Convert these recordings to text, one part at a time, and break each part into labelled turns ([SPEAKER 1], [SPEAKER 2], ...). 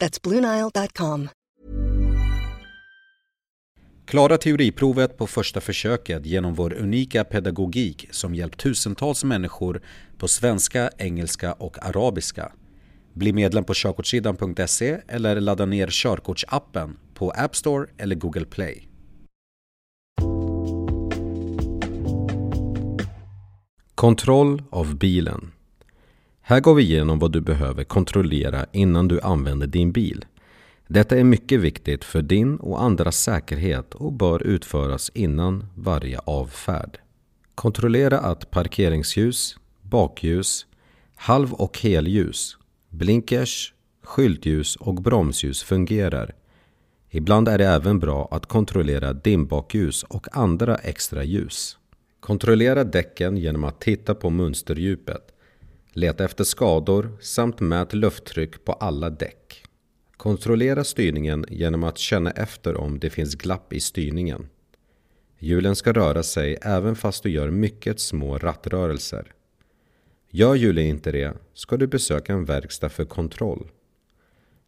[SPEAKER 1] That's BlueNile.com.
[SPEAKER 2] Klara teoriprovet på första försöket genom vår unika pedagogik som hjälpt tusentals människor på svenska, engelska och arabiska. Bli medlem på körkortssidan.se eller ladda ner körkortsappen på App Store eller Google Play. Kontroll av bilen. Här går vi igenom vad du behöver kontrollera innan du använder din bil. Detta är mycket viktigt för din och andras säkerhet och bör utföras innan varje avfärd. Kontrollera att parkeringsljus, bakljus, halv och helljus, blinkers, skyltljus och bromsljus fungerar. Ibland är det även bra att kontrollera dimbakljus och andra extra ljus. Kontrollera däcken genom att titta på mönsterdjupet. Leta efter skador samt mät lufttryck på alla däck. Kontrollera styrningen genom att känna efter om det finns glapp i styrningen. Hjulen ska röra sig även fast du gör mycket små rattrörelser. Gör hjulen inte det ska du besöka en verkstad för kontroll.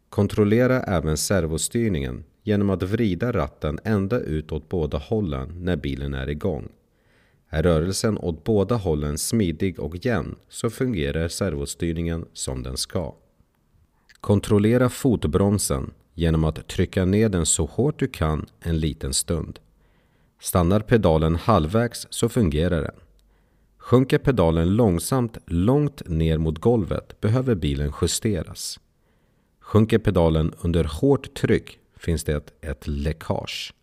[SPEAKER 2] Kontrollera även servostyrningen genom att vrida ratten ända ut åt båda hållen när bilen är igång. Är rörelsen åt båda hållen smidig och jämn så fungerar servostyrningen som den ska. Kontrollera fotbromsen genom att trycka ner den så hårt du kan en liten stund. Stannar pedalen halvvägs så fungerar den. Sjunker pedalen långsamt långt ner mot golvet behöver bilen justeras. Sjunker pedalen under hårt tryck finns det ett läckage.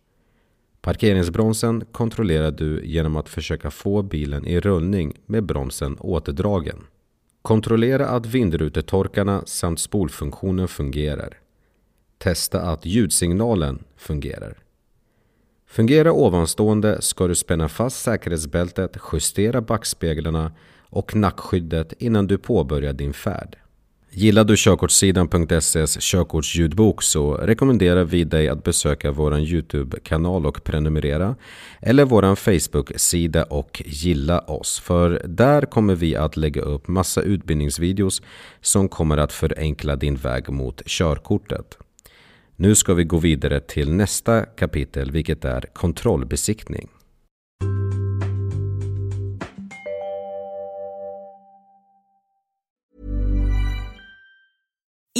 [SPEAKER 2] Parkeringsbromsen kontrollerar du genom att försöka få bilen i rullning med bromsen återdragen. Kontrollera att vindrutetorkarna samt spolfunktionen fungerar. Testa att ljudsignalen fungerar. Fungerar ovanstående ska du spänna fast säkerhetsbältet, justera backspeglarna och nackskyddet innan du påbörjar din färd. Gillar du körkortssidan.ses körkortsljudbok så rekommenderar vi dig att besöka vår Youtube-kanal och prenumerera eller vår Facebook-sida och gilla oss för där kommer vi att lägga upp massa utbildningsvideos som kommer att förenkla din väg mot körkortet. Nu ska vi gå vidare till nästa kapitel vilket är kontrollbesiktning.